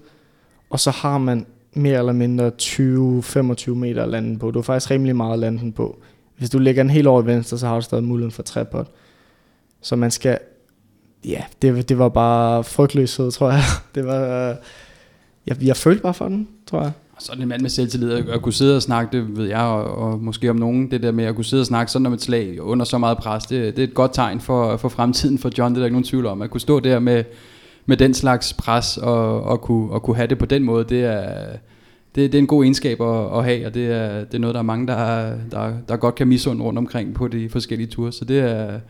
og så har man mere eller mindre 20-25 meter landen på. Du har faktisk rimelig meget landen på. Hvis du lægger den helt over i venstre, så har du stadig muligheden for trepot. Så man skal... Ja, det, det var bare frygtløshed, tror jeg. Det var... Jeg, jeg følte bare for den, tror jeg. Og så en mand med selvtillid, at kunne sidde og snakke, det ved jeg, og, og måske om nogen, det der med at kunne sidde og snakke sådan om et slag under så meget pres, det, det er et godt tegn for, for fremtiden for John, det er der ikke nogen tvivl om. At kunne stå der med, med den slags pres, og, og, kunne, og kunne have det på den måde, det er, det, det er en god egenskab at, at have, og det er, det er noget, der er mange, der, der, der godt kan misunde rundt omkring på de forskellige ture. Så det er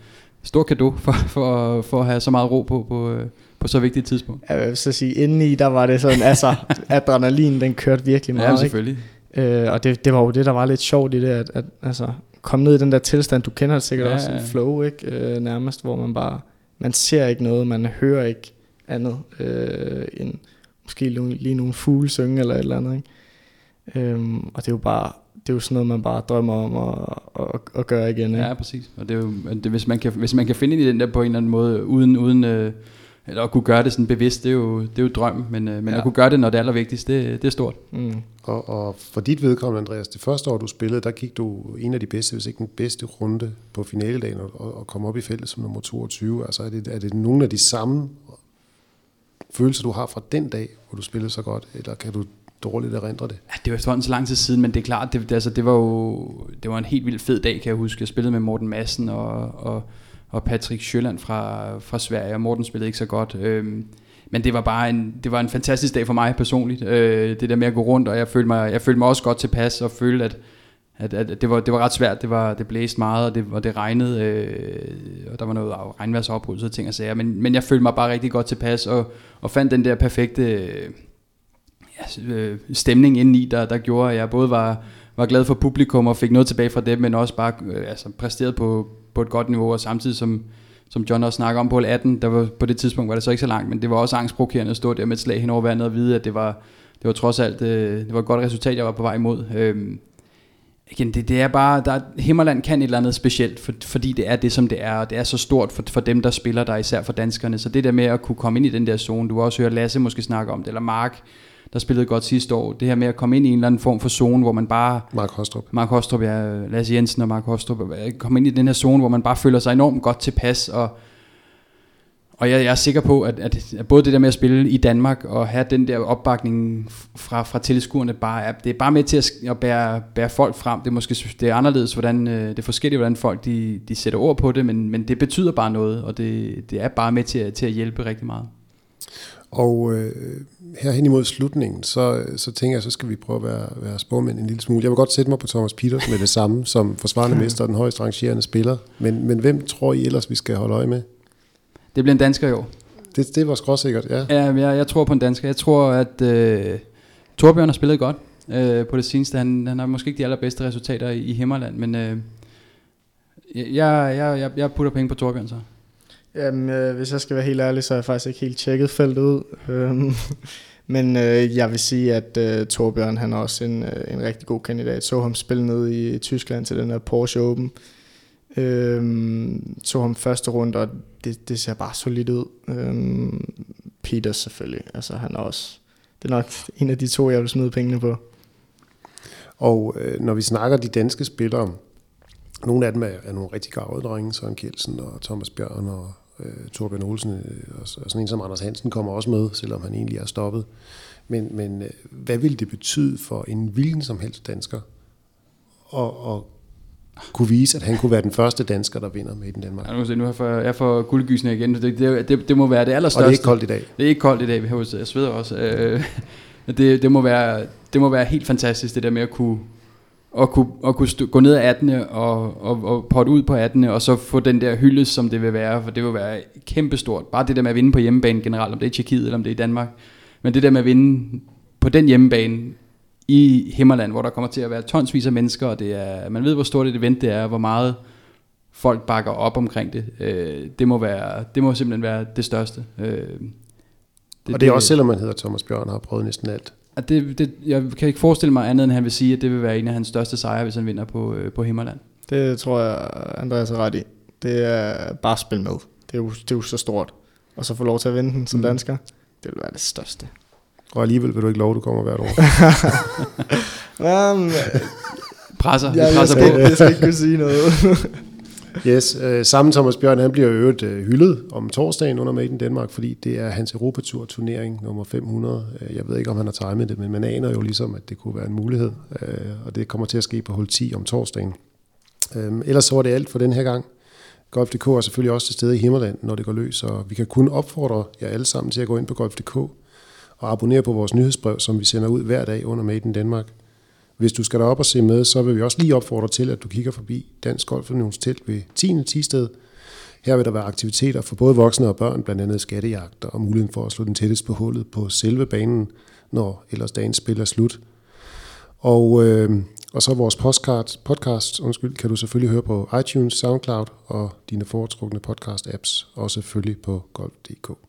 stor kado for, for, for at have så meget ro på, på, på så vigtigt et tidspunkt. Jeg vil så sige, indeni, der var det sådan, altså, adrenalin, den kørte virkelig meget. Ja, selvfølgelig. Ikke? Øh, og det, det var jo det, der var lidt sjovt i det, at, at altså, komme ned i den der tilstand, du kender det sikkert ja, også, en flow, ikke? Øh, nærmest, hvor man bare, man ser ikke noget, man hører ikke andet, øh, end måske lige nogle fugle synge eller et eller andet, ikke? Øhm, og det er jo bare, det er jo sådan noget, man bare drømmer om at, at, at gøre igen. Ikke? Ja, præcis. Og det er jo, det, hvis, man kan, hvis man kan finde ind i den der på en eller anden måde, uden, uden øh, eller at kunne gøre det sådan bevidst, det er jo, det er jo drøm, men, øh, men ja. at kunne gøre det, når det er allervigtigst, det, det er stort. Mm. Og, og for dit vedkommende, Andreas, det første år, du spillede, der gik du en af de bedste, hvis ikke den bedste runde på finaledagen, og, og kom op i feltet som nummer 22. Altså er det, er det nogle af de samme følelser, du har fra den dag, hvor du spillede så godt, eller kan du dårligt erindre det. Ja, det var efterhånden så lang tid siden, men det er klart, det, altså, det var jo det var en helt vild fed dag, kan jeg huske. Jeg spillede med Morten Madsen og, og, og Patrick Sjøland fra, fra Sverige, og Morten spillede ikke så godt. Øhm, men det var bare en, det var en fantastisk dag for mig personligt. Øh, det der med at gå rundt, og jeg følte mig, jeg følte mig også godt tilpas, og følte, at, at, at det, var, det var ret svært. Det, var, det blæste meget, og det, og det regnede, øh, og der var noget regnværsopbrud og ting og sager. Men, men jeg følte mig bare rigtig godt tilpas, og, og fandt den der perfekte øh, ja, øh, stemning indeni, der, der gjorde, at jeg både var, var glad for publikum og fik noget tilbage fra dem, men også bare øh, altså, præsteret på, på et godt niveau, og samtidig som, som John også snakker om på 18, der var, på det tidspunkt var det så ikke så langt, men det var også angstprovokerende at stå der med et slag hen over vandet og vide, at det var, det var trods alt øh, det var et godt resultat, jeg var på vej imod. Øh, igen, det, det er bare, der, Himmerland kan et eller andet specielt, for, fordi det er det, som det er, og det er så stort for, for dem, der spiller der, især for danskerne. Så det der med at kunne komme ind i den der zone, du har også hørt Lasse måske snakke om det, eller Mark, der spillede godt sidste år. Det her med at komme ind i en eller anden form for zone, hvor man bare... Mark Hostrup. Mark Hostrup, ja. Lasse Jensen og Mark Hostrup. Komme ind i den her zone, hvor man bare føler sig enormt godt tilpas, og, og jeg, jeg er sikker på, at, at, både det der med at spille i Danmark, og have den der opbakning fra, fra tilskuerne, bare er, det er bare med til at, at bære, bære folk frem. Det er måske det er anderledes, hvordan, øh, det er forskelligt, hvordan folk de, de sætter ord på det, men, men det betyder bare noget, og det, det er bare med til, at, til at hjælpe rigtig meget. Og øh, her hen imod slutningen, så, så tænker jeg, så skal vi prøve at være, være spormænd en lille smule. Jeg vil godt sætte mig på Thomas Peters med det samme, som forsvarende mester og den højst rangerende spiller. Men, men hvem tror I ellers, vi skal holde øje med? Det bliver en dansker i år. Det, det var skråsikkert, ja. Ja, jeg, jeg tror på en dansker. Jeg tror, at øh, Torbjørn har spillet godt øh, på det seneste. Han, han har måske ikke de allerbedste resultater i, i Himmerland, men øh, jeg, jeg, jeg, jeg putter penge på Torbjørn så. Jamen, øh, hvis jeg skal være helt ærlig, så har jeg faktisk ikke helt tjekket feltet ud. Øhm, men øh, jeg vil sige, at øh, Torbjørn han er også en, øh, en rigtig god kandidat. Så ham spille ned i Tyskland til den her Porsche Open. Øhm, så ham første runde, og det, det ser bare solidt ud. Øhm, Peters selvfølgelig. Altså, han er også... Det er nok en af de to, jeg vil smide pengene på. Og øh, når vi snakker de danske spillere, nogle af dem er, er nogle rigtig gavede drenge, Søren Kjeldsen og Thomas Bjørn og øh, Torbjørn Olsen, øh, og, og sådan en som Anders Hansen kommer også med, selvom han egentlig er stoppet. Men, men øh, hvad vil det betyde for en hvilken som helst dansker at, at kunne vise, at han kunne være den første dansker, der vinder med i den Danmark. Ja, nu, nu er jeg for guldgysene igen. Det, det, det, det, må være det allerstørste. Og det er ikke koldt i dag. Det er ikke koldt i dag. Vi har jeg sveder også. Øh, det, det, må være, det må være helt fantastisk, det der med at kunne, at kunne, at kunne stå, gå ned af 18. og, og, og potte ud på 18. og så få den der hylde, som det vil være, for det vil være kæmpestort. Bare det der med at vinde på hjemmebane generelt, om det er i Tjekkiet eller om det er i Danmark. Men det der med at vinde på den hjemmebane i Himmerland, hvor der kommer til at være tonsvis af mennesker, og det er, man ved, hvor stort et event det er, hvor meget folk bakker op omkring det. Øh, det, må være, det må simpelthen være det største. Øh, det, og det er også, selvom man hedder Thomas Bjørn og har prøvet næsten alt. At det, det, jeg kan ikke forestille mig andet, end han vil sige, at det vil være en af hans største sejre, hvis han vinder på, øh, på Himmerland. Det tror jeg, Andreas er ret i. Det er bare at spille med. Det er jo, det er jo så stort. Og så få lov til at vinde den som mm. dansker, det vil være det største. Og alligevel vil du ikke love, at du kommer hvert år. um, presser, ja, presser jeg skal, på. Jeg skal ikke kunne sige noget. yes, øh, sammen Thomas Bjørn, han bliver øvrigt øh, hyldet om torsdagen under Made in Danmark, fordi det er hans Europatur turnering nummer 500. Øh, jeg ved ikke, om han har timet det, men man aner jo ligesom, at det kunne være en mulighed, øh, og det kommer til at ske på hul 10 om torsdagen. Øh, ellers så var det alt for den her gang. Golf.dk er selvfølgelig også til stede i Himmerland, når det går løs, og vi kan kun opfordre jer alle sammen til at gå ind på Golf.dk og abonnere på vores nyhedsbrev, som vi sender ud hver dag under Made in Danmark. Hvis du skal derop og se med, så vil vi også lige opfordre til, at du kigger forbi Dansk Golf Unions telt ved 10. tisted. Her vil der være aktiviteter for både voksne og børn, blandt andet skattejagter og muligheden for at slå den tættest på hullet på selve banen, når ellers dagens spil er slut. Og, øh, og så vores podcast, podcast undskyld, kan du selvfølgelig høre på iTunes, SoundCloud og dine foretrukne podcast-apps, og selvfølgelig på golf.dk.